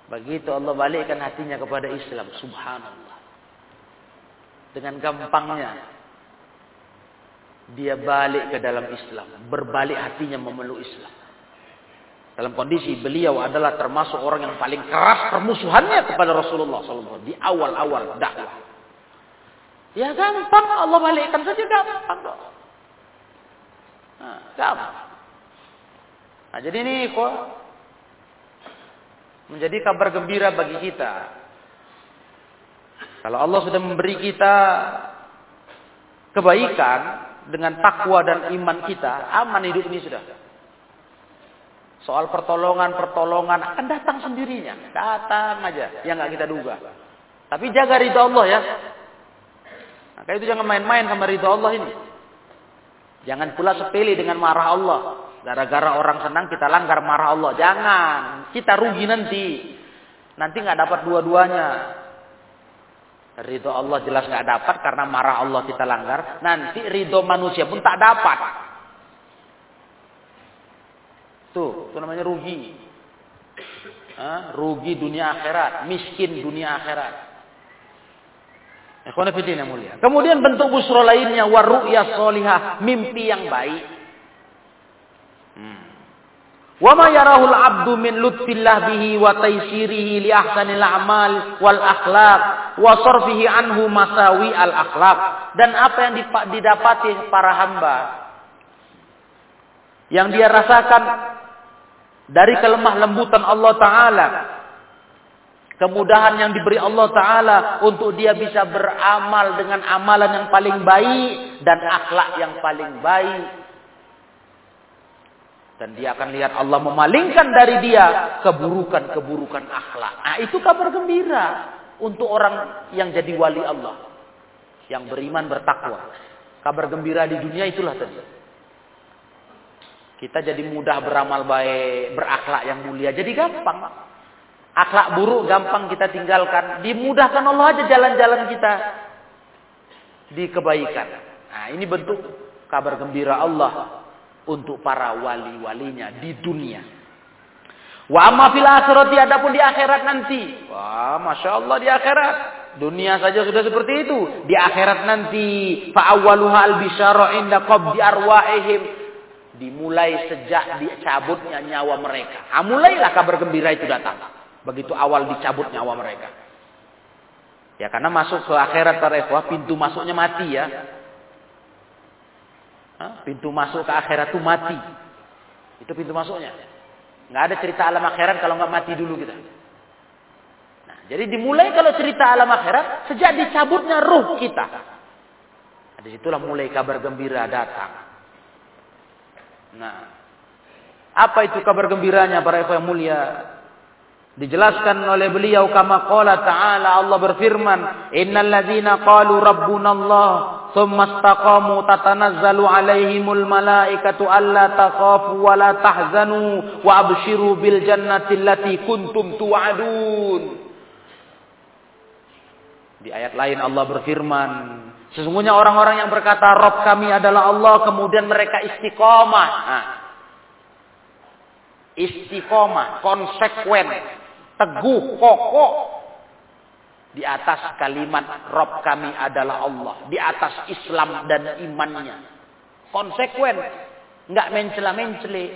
Begitu Allah balikkan hatinya kepada Islam, subhanallah. Dengan gampangnya dia balik ke dalam Islam, berbalik hatinya memeluk Islam. Dalam kondisi beliau adalah termasuk orang yang paling keras permusuhannya kepada Rasulullah SAW di awal-awal dakwah. Ya gampang Allah balikkan saja gampang kok. Nah, gampang. Nah, jadi ini kok menjadi kabar gembira bagi kita. Kalau Allah sudah memberi kita kebaikan dengan takwa dan iman kita, aman hidup ini sudah. Soal pertolongan-pertolongan akan datang sendirinya. Datang aja, yang nggak kita duga. Tapi jaga ridho Allah ya. Maka itu jangan main-main sama ridho Allah ini. Jangan pula sepele dengan marah Allah. Gara-gara orang senang kita langgar marah Allah. Jangan. Kita rugi nanti. Nanti nggak dapat dua-duanya. Ridho Allah jelas nggak dapat karena marah Allah kita langgar. Nanti ridho manusia pun tak dapat. Tuh, itu namanya rugi. Hah? Rugi dunia akhirat, miskin dunia akhirat. Yang mulia. Kemudian bentuk busro lainnya waru'ya solihah, mimpi yang baik. Wa ma yarahul abdu min lutfillah bihi wa taysirihi li ahsanil a'mal wal akhlaq wa sarfihi anhu masawi al akhlaq dan apa yang didapati para hamba yang dia rasakan dari kelemah lembutan Allah taala kemudahan yang diberi Allah taala untuk dia bisa beramal dengan amalan yang paling baik dan akhlak yang paling baik dan dia akan lihat Allah memalingkan dari dia keburukan-keburukan akhlak. Nah, itu kabar gembira untuk orang yang jadi wali Allah. Yang beriman bertakwa. Kabar gembira di dunia itulah tadi. Kita jadi mudah beramal baik, berakhlak yang mulia. Jadi gampang. Akhlak buruk gampang kita tinggalkan. Dimudahkan Allah aja jalan-jalan kita di kebaikan. Nah, ini bentuk kabar gembira Allah untuk para wali-walinya di dunia. Wa amma fil akhirati adapun di akhirat nanti. Wah, Masya Allah di akhirat. Dunia saja sudah seperti itu. Di akhirat nanti. Fa'awwaluha al-bisyara inda qabdi arwahihim. Dimulai sejak dicabutnya nyawa mereka. Ah, mulailah kabar gembira itu datang. Begitu awal dicabut nyawa mereka. Ya karena masuk ke akhirat para pintu masuknya mati ya. Pintu masuk ke akhirat itu mati. Itu pintu masuknya. Nggak ada cerita alam akhirat kalau nggak mati dulu kita. Nah, jadi dimulai kalau cerita alam akhirat sejak dicabutnya ruh kita. Nah, di situlah mulai kabar gembira datang. Nah, apa itu kabar gembiranya para ikhwan mulia? Dijelaskan oleh beliau kama qala ta'ala Allah berfirman, "Innal ladzina qalu rabbuna Allah thumma istaqamu tatanazzalu alaihimul malaikatu alla takhafu wa la tahzanu wa abshiru bil jannati allati kuntum tu'adun." Di ayat lain Allah berfirman, sesungguhnya orang-orang yang berkata Rabb kami adalah Allah kemudian mereka istiqomah. Nah, istiqomah, konsekuen, teguh, kokoh di atas kalimat Rob kami adalah Allah, di atas Islam dan imannya. Konsekuen, nggak mencela-mencele,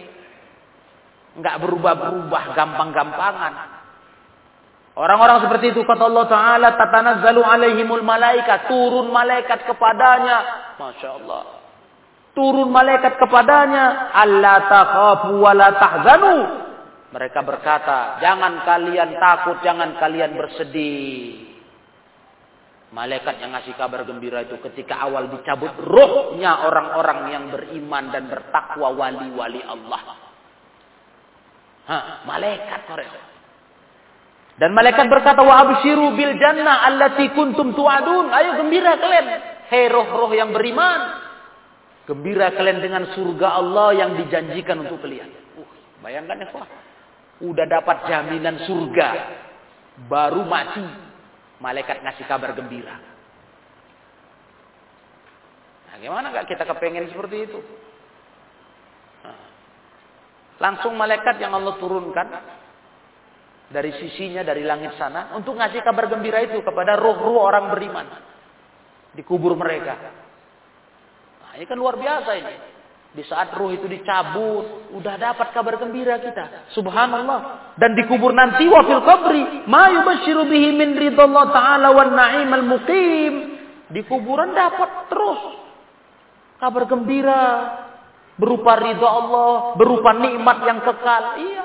nggak berubah-berubah gampang-gampangan. Orang-orang seperti itu kata Allah Taala tatanazzalu alaihimul malaikat turun malaikat kepadanya. Masya Allah. Turun malaikat kepadanya. Allah takhafu wa la tahzanu mereka berkata, jangan kalian takut, jangan kalian bersedih. Malaikat yang ngasih kabar gembira itu ketika awal dicabut rohnya orang-orang yang beriman dan bertakwa wali-wali Allah. Hah, malaikat mereka. Dan malaikat berkata, wa abshiru bil jannah allati kuntum tu'adun. Ayo gembira kalian. Hei roh-roh yang beriman. Gembira kalian dengan surga Allah yang dijanjikan untuk kalian. Uh, bayangkan ya, udah dapat jaminan surga, baru mati, malaikat ngasih kabar gembira. Nah, gimana nggak kita kepengen seperti itu? Nah, langsung malaikat yang Allah turunkan dari sisinya dari langit sana untuk ngasih kabar gembira itu kepada roh-roh orang beriman di kubur mereka. Nah, ini kan luar biasa ini. Di saat ruh itu dicabut, udah dapat kabar gembira kita. Subhanallah. Dan dikubur nanti wa fil qabri ma bihi min taala wan na'im al muqim. Di kuburan dapat terus kabar gembira berupa ridha Allah, berupa nikmat yang kekal. Iya.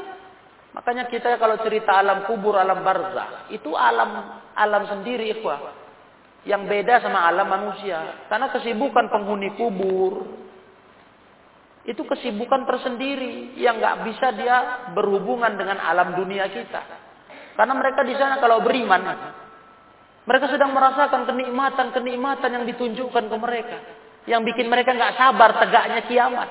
Makanya kita kalau cerita alam kubur, alam barzah, itu alam alam sendiri, ikhwah. Yang beda sama alam manusia. Karena kesibukan penghuni kubur, itu kesibukan tersendiri yang nggak bisa dia berhubungan dengan alam dunia kita. Karena mereka di sana kalau beriman, mereka sedang merasakan kenikmatan-kenikmatan yang ditunjukkan ke mereka, yang bikin mereka nggak sabar tegaknya kiamat.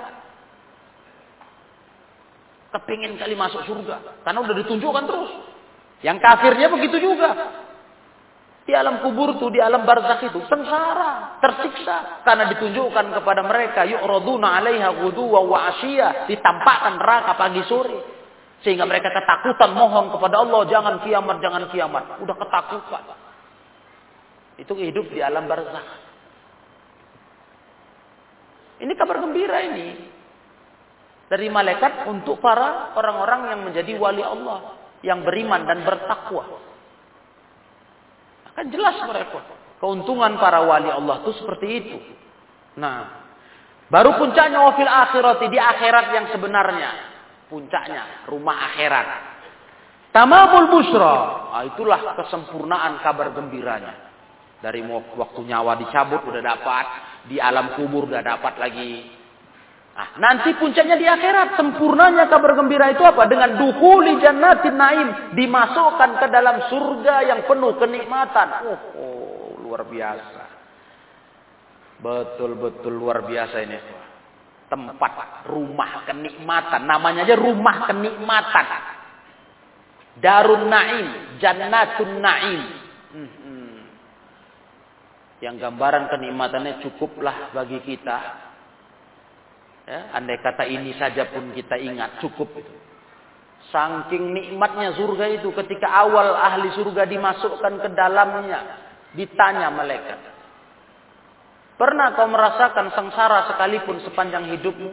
Kepingin kali masuk surga, karena udah ditunjukkan terus. Yang kafirnya begitu juga. Di alam kubur itu, di alam barzakh itu sengsara, tersiksa karena ditunjukkan kepada mereka yu'raduna 'alaiha ghuduwa wa 'ashiya, ditampakkan neraka pagi sore. Sehingga mereka ketakutan mohon kepada Allah, jangan kiamat, jangan kiamat. Udah ketakutan. Itu hidup di alam barzakh. Ini kabar gembira ini. Dari malaikat untuk para orang-orang yang menjadi wali Allah. Yang beriman dan bertakwa. Kan jelas mereka. Keuntungan para wali Allah itu seperti itu. Nah, baru puncaknya wafil akhirat di akhirat yang sebenarnya. Puncaknya rumah akhirat. Tamamul busra. Nah, itulah kesempurnaan kabar gembiranya. Dari waktu nyawa dicabut udah dapat, di alam kubur udah dapat lagi, Nah, nanti puncaknya di akhirat. Sempurnanya kabar gembira itu apa? Dengan duhuli jannatin naim. Dimasukkan ke dalam surga yang penuh kenikmatan. Oh, oh luar biasa. Betul-betul luar biasa ini. Tempat rumah kenikmatan. Namanya aja rumah kenikmatan. Darun Naim. Jannatun Naim. Hmm, hmm. Yang gambaran kenikmatannya cukuplah bagi kita Ya, andai kata ini saja pun kita ingat cukup itu. Saking nikmatnya surga itu ketika awal ahli surga dimasukkan ke dalamnya, ditanya malaikat. Pernah kau merasakan sengsara sekalipun sepanjang hidupmu?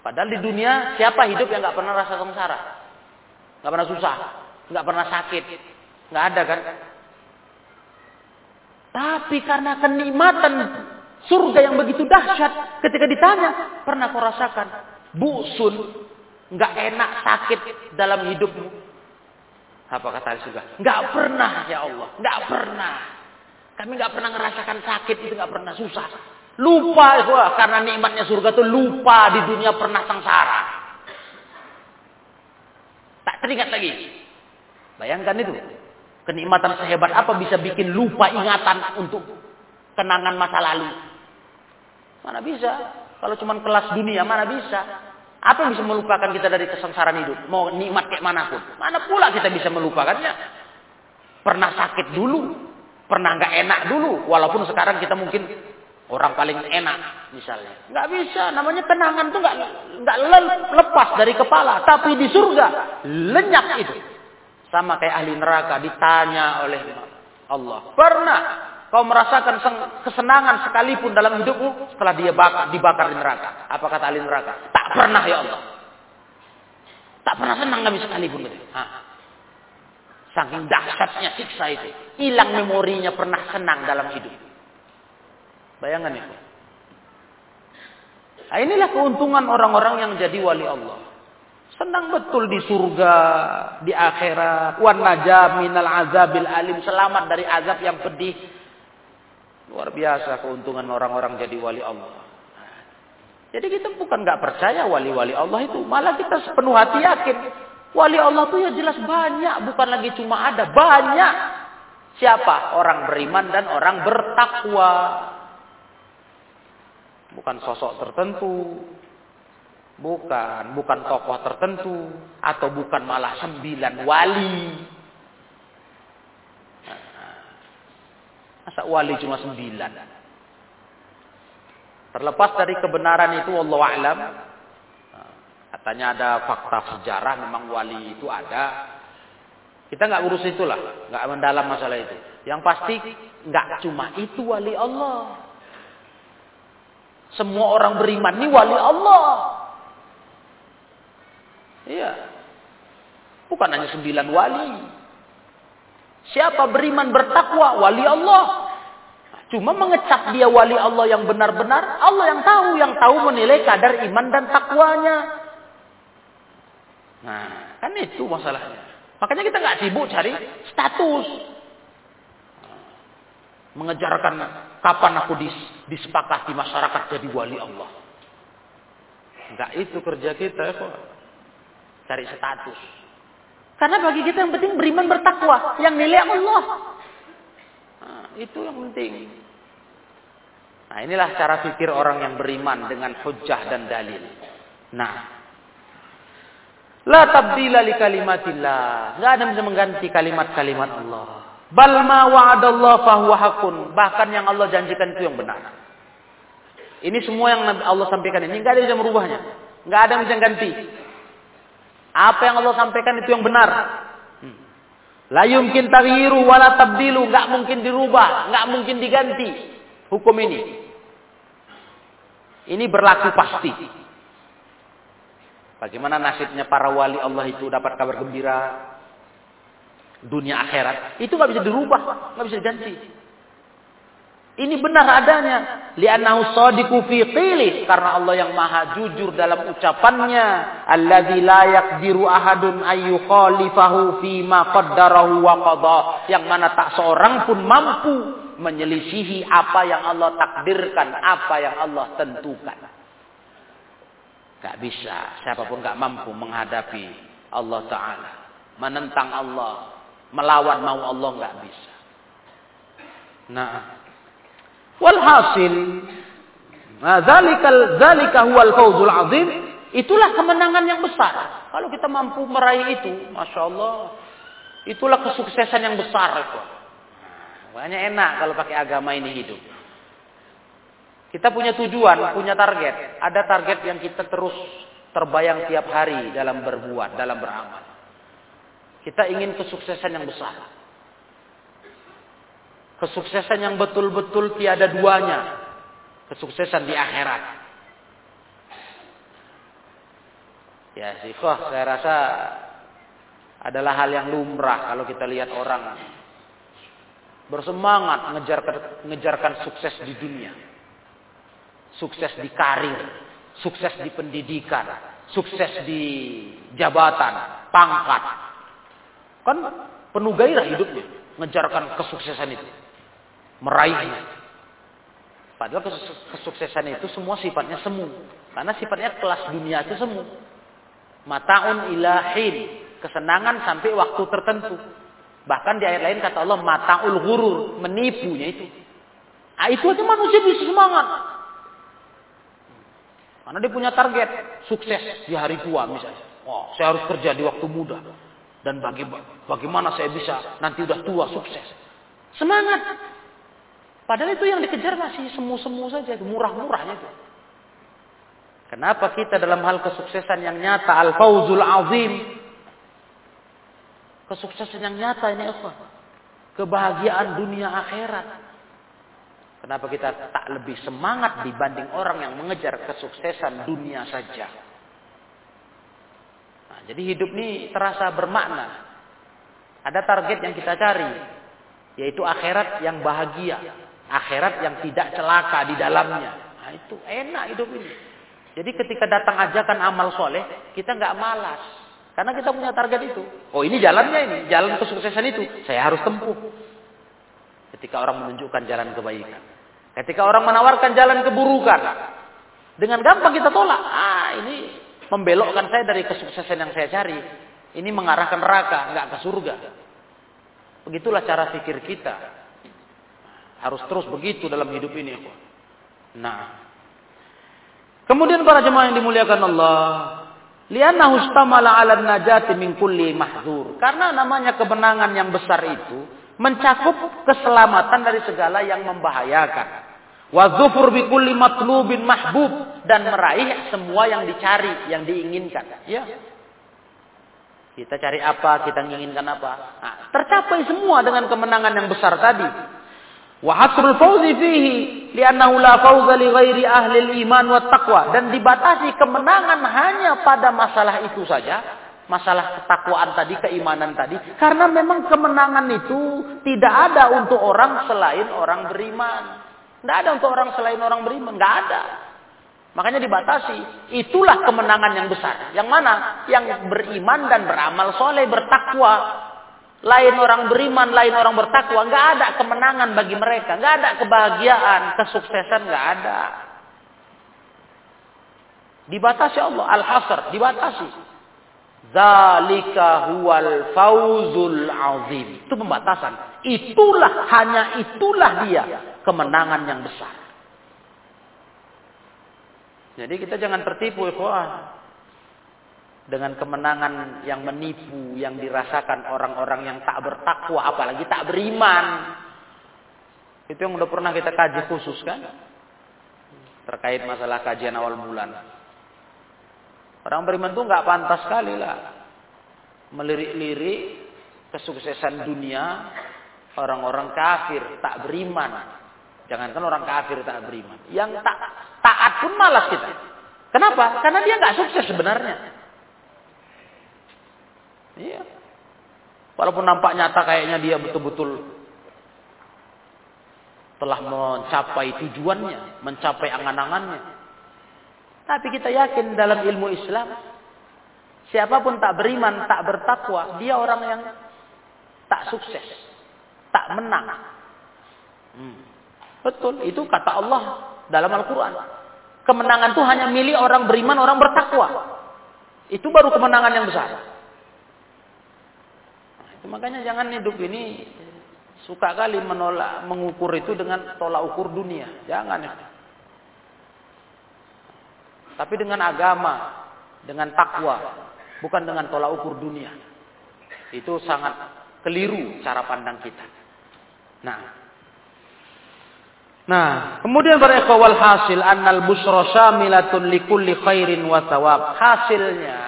Padahal di dunia siapa hidup yang nggak pernah rasa sengsara? Nggak pernah susah, nggak pernah sakit, nggak ada kan? Tapi karena kenikmatan Surga yang begitu dahsyat ketika ditanya, pernah kau rasakan busun, nggak enak sakit dalam hidupmu? Apa kata surga? Nggak pernah ya Allah, nggak pernah. Kami nggak pernah ngerasakan sakit itu nggak pernah susah. Lupa wah, karena nikmatnya surga itu lupa di dunia pernah sengsara. Tak teringat lagi. Bayangkan itu. Kenikmatan sehebat apa bisa bikin lupa ingatan untuk kenangan masa lalu. Mana bisa? Kalau cuma kelas dunia, mana bisa? Apa yang bisa melupakan kita dari kesengsaraan hidup? Mau nikmat kayak mana pun. Mana pula kita bisa melupakannya? Pernah sakit dulu. Pernah nggak enak dulu. Walaupun sekarang kita mungkin orang paling enak misalnya. Nggak bisa. Namanya kenangan tuh nggak nggak lepas dari kepala. Tapi di surga lenyap itu. Sama kayak ahli neraka ditanya oleh Allah. Pernah Kau merasakan kesenangan sekalipun dalam hidupmu setelah dia bakar, dibakar di neraka. Apa kata ahli neraka? Tak pernah ya Allah. Tak pernah senang kami sekalipun. Gitu. Saking dahsyatnya siksa itu. Hilang memorinya pernah senang dalam hidup. Bayangkan itu. Nah, inilah keuntungan orang-orang yang jadi wali Allah. Senang betul di surga, di akhirat. Wan najab minal azabil alim. Selamat dari azab yang pedih Luar biasa keuntungan orang-orang jadi wali Allah. Jadi kita bukan nggak percaya wali-wali Allah itu, malah kita sepenuh hati yakin wali Allah itu ya jelas banyak, bukan lagi cuma ada, banyak. Siapa? Orang beriman dan orang bertakwa. Bukan sosok tertentu, bukan, bukan tokoh tertentu, atau bukan malah sembilan wali. Masa wali cuma sembilan? Terlepas dari kebenaran itu, Allah alam. Katanya ada fakta sejarah, memang wali itu ada. Kita nggak urus itulah, nggak mendalam masalah itu. Yang pasti nggak cuma itu wali Allah. Semua orang beriman ini wali Allah. Iya. Bukan hanya sembilan wali. Siapa beriman bertakwa? Wali Allah. Cuma mengecap dia wali Allah yang benar-benar. Allah yang tahu. Yang tahu menilai kadar iman dan takwanya. Nah, kan itu masalahnya. Makanya kita nggak sibuk cari status. Mengejarkan kapan aku dis, disepakati masyarakat jadi wali Allah. Enggak itu kerja kita kok. Cari status. Karena bagi kita yang penting beriman bertakwa. Yang nilai Allah. Nah, itu yang penting. Nah inilah cara pikir orang yang beriman dengan hujah dan dalil. Nah. La tabdila li kalimatillah. Enggak ada yang bisa mengganti kalimat-kalimat Allah. Bal ma wa'adallah fahuwa hakun. Bahkan yang Allah janjikan itu yang benar. Ini semua yang Allah sampaikan ini enggak ada yang bisa merubahnya. Enggak ada yang bisa ganti. Apa yang Allah sampaikan itu yang benar. La yumkin taghyiru wala tabdilu, enggak mungkin dirubah, enggak mungkin diganti hukum ini. Ini berlaku pasti. Bagaimana nasibnya para wali Allah itu dapat kabar gembira dunia akhirat, itu nggak bisa dirubah, nggak bisa diganti. Ini benar adanya. Li'annahu sadiqu fi qili. Karena Allah yang maha jujur dalam ucapannya. Alladzi la yaqdiru ahadun ayyukhalifahu fi ma qaddarahu wa qadha. Yang mana tak seorang pun mampu menyelisihi apa yang Allah takdirkan, apa yang Allah tentukan. Gak bisa, siapa pun gak mampu menghadapi Allah Ta'ala. Menentang Allah, melawan mau Allah gak bisa. Nah, walhasil, nah, zalikal, zalika huwal fawzul azim, itulah kemenangan yang besar. Kalau kita mampu meraih itu, Masya Allah, itulah kesuksesan yang besar. Itu. Banyak enak kalau pakai agama ini hidup. Kita punya tujuan, punya target. Ada target yang kita terus terbayang tiap hari dalam berbuat, dalam beramal. Kita ingin kesuksesan yang besar. Kesuksesan yang betul-betul tiada duanya. Kesuksesan di akhirat. Ya sih, saya rasa adalah hal yang lumrah kalau kita lihat orang bersemangat ngejarkan, ngejarkan sukses di dunia. Sukses di karir, sukses di pendidikan, sukses di jabatan, pangkat. Kan penuh gairah hidupnya, ngejarkan kesuksesan itu. Meraihnya. Padahal kesuksesan itu semua sifatnya semu. Karena sifatnya kelas dunia itu semu. Mataun ilahin. Kesenangan sampai waktu tertentu. Bahkan di ayat lain kata Allah mataul ghurur, menipunya itu. Nah, itu aja manusia bisa semangat. Karena dia punya target sukses di hari tua misalnya. Oh, saya harus kerja di waktu muda. Dan bagaimana saya bisa nanti udah tua sukses. Semangat. Padahal itu yang dikejar masih semu-semu saja, murah-murahnya. Kenapa kita dalam hal kesuksesan yang nyata, al-fauzul azim, Kesuksesan yang nyata ini apa? Kebahagiaan dunia akhirat. Kenapa kita tak lebih semangat dibanding orang yang mengejar kesuksesan dunia saja? Nah, jadi hidup ini terasa bermakna. Ada target yang kita cari, yaitu akhirat yang bahagia, akhirat yang tidak celaka di dalamnya. Nah, itu enak hidup ini. Jadi ketika datang ajakan amal soleh, kita nggak malas. Karena kita punya target itu. Oh ini jalannya ini, jalan kesuksesan itu. Saya harus tempuh. Ketika orang menunjukkan jalan kebaikan. Ketika orang menawarkan jalan keburukan. Dengan gampang kita tolak. Ah ini membelokkan saya dari kesuksesan yang saya cari. Ini mengarahkan neraka, nggak ke surga. Begitulah cara pikir kita. Harus terus begitu dalam hidup ini. Nah. Kemudian para jemaah yang dimuliakan Allah. Liannahu istamala 'ala najati min kulli mahdzur. Karena namanya kemenangan yang besar itu mencakup keselamatan dari segala yang membahayakan. Wa dzufur bi kulli matlubin mahbub dan meraih semua yang dicari, yang diinginkan. Ya. Kita cari apa, kita menginginkan apa. Nah, tercapai semua dengan kemenangan yang besar tadi. Wa hasrul fawzi fihi li'annahu la fawza li ghairi ahli iman wa taqwa dan dibatasi kemenangan hanya pada masalah itu saja, masalah ketakwaan tadi, keimanan tadi karena memang kemenangan itu tidak ada untuk orang selain orang beriman. Tidak ada untuk orang selain orang beriman, tidak ada. Makanya dibatasi. Itulah kemenangan yang besar. Yang mana? Yang beriman dan beramal soleh, bertakwa. Lain orang beriman, lain orang bertakwa. Nggak ada kemenangan bagi mereka. Nggak ada kebahagiaan, kesuksesan nggak ada. Dibatasi Allah. Al-Hasr. Dibatasi. Zalika huwal fauzul azim. Itu pembatasan. Itulah, hanya itulah dia. Kemenangan yang besar. Jadi kita jangan tertipu. Ikhwan. Dengan kemenangan yang menipu yang dirasakan orang-orang yang tak bertakwa apalagi tak beriman. Itu yang udah pernah kita kaji khusus kan? Terkait masalah kajian awal bulan. Orang beriman itu nggak pantas sekali lah melirik-lirik kesuksesan dunia orang-orang kafir tak beriman. Jangankan orang kafir tak beriman, yang tak taat pun malas kita. Kenapa? Karena dia nggak sukses sebenarnya. Iya. Walaupun nampak nyata kayaknya dia betul-betul telah mencapai tujuannya, mencapai angan-angannya. Tapi kita yakin dalam ilmu Islam, siapa pun tak beriman, tak bertakwa, dia orang yang tak sukses, tak menang. Hmm. Betul, itu kata Allah dalam Al-Quran. Kemenangan itu hanya milik orang beriman, orang bertakwa. Itu baru kemenangan yang besar. Makanya jangan hidup ini suka kali menolak mengukur itu dengan tolak ukur dunia. Jangan. Tapi dengan agama, dengan takwa, bukan dengan tolak ukur dunia. Itu sangat keliru cara pandang kita. Nah, Nah, kemudian para wal hasil annal busra syamilatun likulli khairin wa thawab. Hasilnya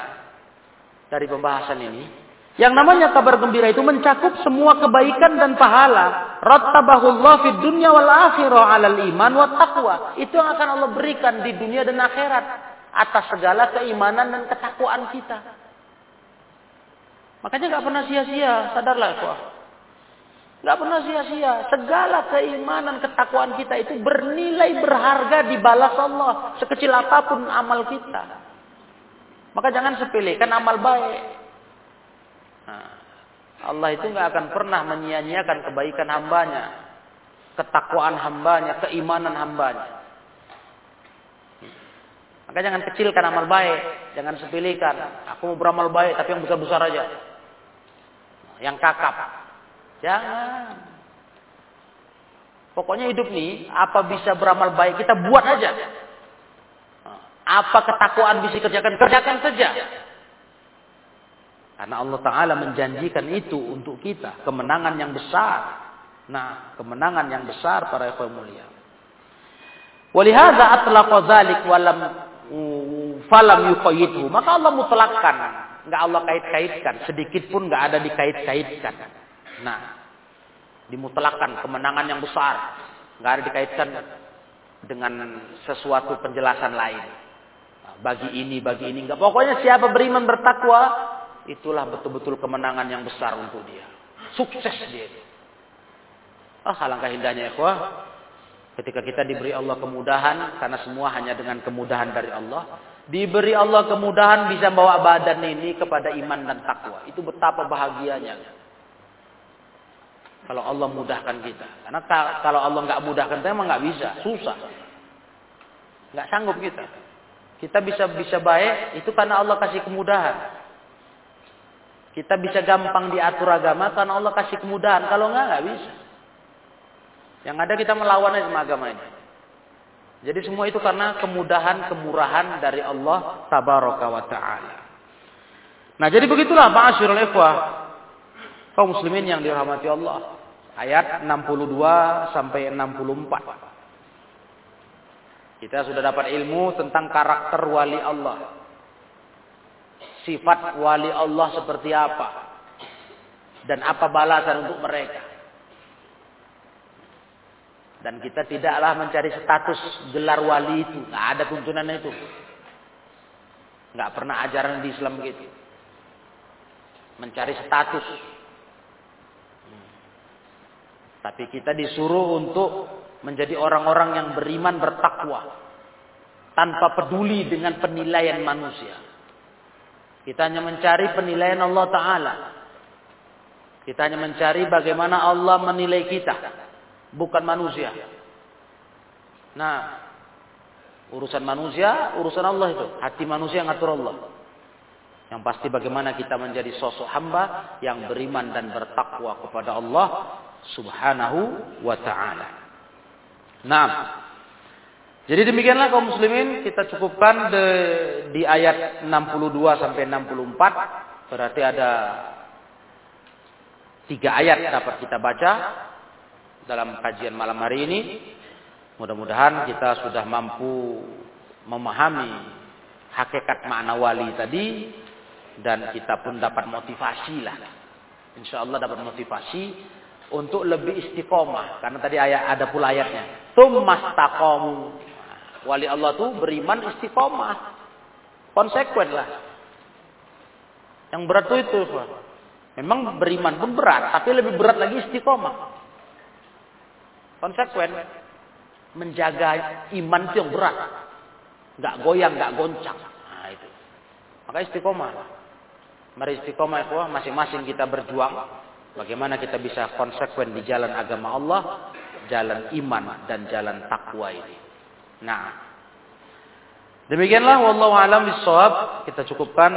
dari pembahasan ini yang namanya kabar gembira itu mencakup semua kebaikan dan pahala. Rattabahullah fid dunya wal akhirah 'alal iman wa taqwa. Itu yang akan Allah berikan di dunia dan akhirat atas segala keimanan dan ketakwaan kita. Makanya nggak pernah sia-sia, sadarlah ya. Gak pernah sia-sia. Segala keimanan, ketakwaan kita itu bernilai berharga di balas Allah. Sekecil apa pun amal kita. Maka jangan sepelekan amal baik. Allah itu gak akan pernah menyia-nyiakan kebaikan hambanya. Ketakwaan hambanya, keimanan hambanya. Maka jangan kecilkan amal baik. Jangan sepelekan. Aku mau beramal baik tapi yang besar-besar aja. Yang kakap. Jangan. Pokoknya hidup nih, apa bisa beramal baik kita buat aja. Apa ketakwaan bisa kerjakan, kerjakan saja. Karena Allah Ta'ala menjanjikan itu untuk kita. Kemenangan yang besar. Nah, kemenangan yang besar para ikhwan mulia. Walihada atlaqa dzalik walam falam yuqayyidhu. Maka Allah mutlakkan, enggak Allah kait-kaitkan, sedikit pun enggak ada dikait-kaitkan. Nah, dimutlakan kemenangan yang besar. Nggak ada dikaitkan dengan sesuatu penjelasan lain. Nah, bagi ini, bagi ini. Enggak. Pokoknya siapa beriman bertakwa, itulah betul-betul kemenangan yang besar untuk dia. Sukses dia. Ah, alangkah indahnya ya, Ketika kita diberi Allah kemudahan, karena semua hanya dengan kemudahan dari Allah. Diberi Allah kemudahan bisa bawa badan ini kepada iman dan takwa. Itu betapa bahagianya. Kalau Allah mudahkan kita. Karena kalau Allah nggak mudahkan kita emang nggak bisa, susah. Nggak sanggup kita. Kita bisa bisa baik itu karena Allah kasih kemudahan. Kita bisa gampang diatur agama karena Allah kasih kemudahan. Kalau nggak nggak bisa. Yang ada kita melawan sama agama ini. Jadi semua itu karena kemudahan, kemurahan dari Allah tabaraka wa taala. Nah, jadi begitulah ma'asyiral ikhwah kaum muslimin yang dirahmati Allah. Ayat 62 sampai 64. Kita sudah dapat ilmu tentang karakter wali Allah. Sifat wali Allah seperti apa? Dan apa balasan untuk mereka? Dan kita tidaklah mencari status gelar wali itu. Nggak ada tuntunan itu. Nggak pernah ajaran di Islam begitu. Mencari status tapi kita disuruh untuk menjadi orang-orang yang beriman bertakwa. Tanpa peduli dengan penilaian manusia. Kita hanya mencari penilaian Allah Ta'ala. Kita hanya mencari bagaimana Allah menilai kita. Bukan manusia. Nah, urusan manusia, urusan Allah itu. Hati manusia yang ngatur Allah. Yang pasti bagaimana kita menjadi sosok hamba yang beriman dan bertakwa kepada Allah subhanahu wa ta'ala. Nah, Jadi demikianlah kaum muslimin kita cukupkan de, di ayat 62 sampai 64 berarti ada tiga ayat dapat kita baca dalam kajian malam hari ini. Mudah-mudahan kita sudah mampu memahami hakikat makna wali tadi dan kita pun dapat motivasi lah. Insya Allah dapat motivasi untuk lebih istiqomah karena tadi ayat ada pula ayatnya. Tumastaqamu Wali Allah tuh beriman istiqomah. Konsekuen lah. Yang berat tuh itu. Memang beriman pun berat. Tapi lebih berat lagi istiqomah. Konsekuen. Menjaga iman itu yang berat. Gak goyang, gak goncang. Nah itu. Maka istiqomah. Mari istiqomah itu masing-masing kita berjuang. Bagaimana kita bisa konsekuen di jalan agama Allah. Jalan iman dan jalan takwa ini. Nah. Demikianlah wallahu alam bisawab. Kita cukupkan.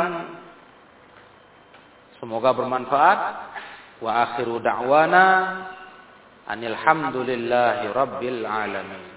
Semoga bermanfaat. Wa akhiru da'wana anil hamdulillahi rabbil alamin.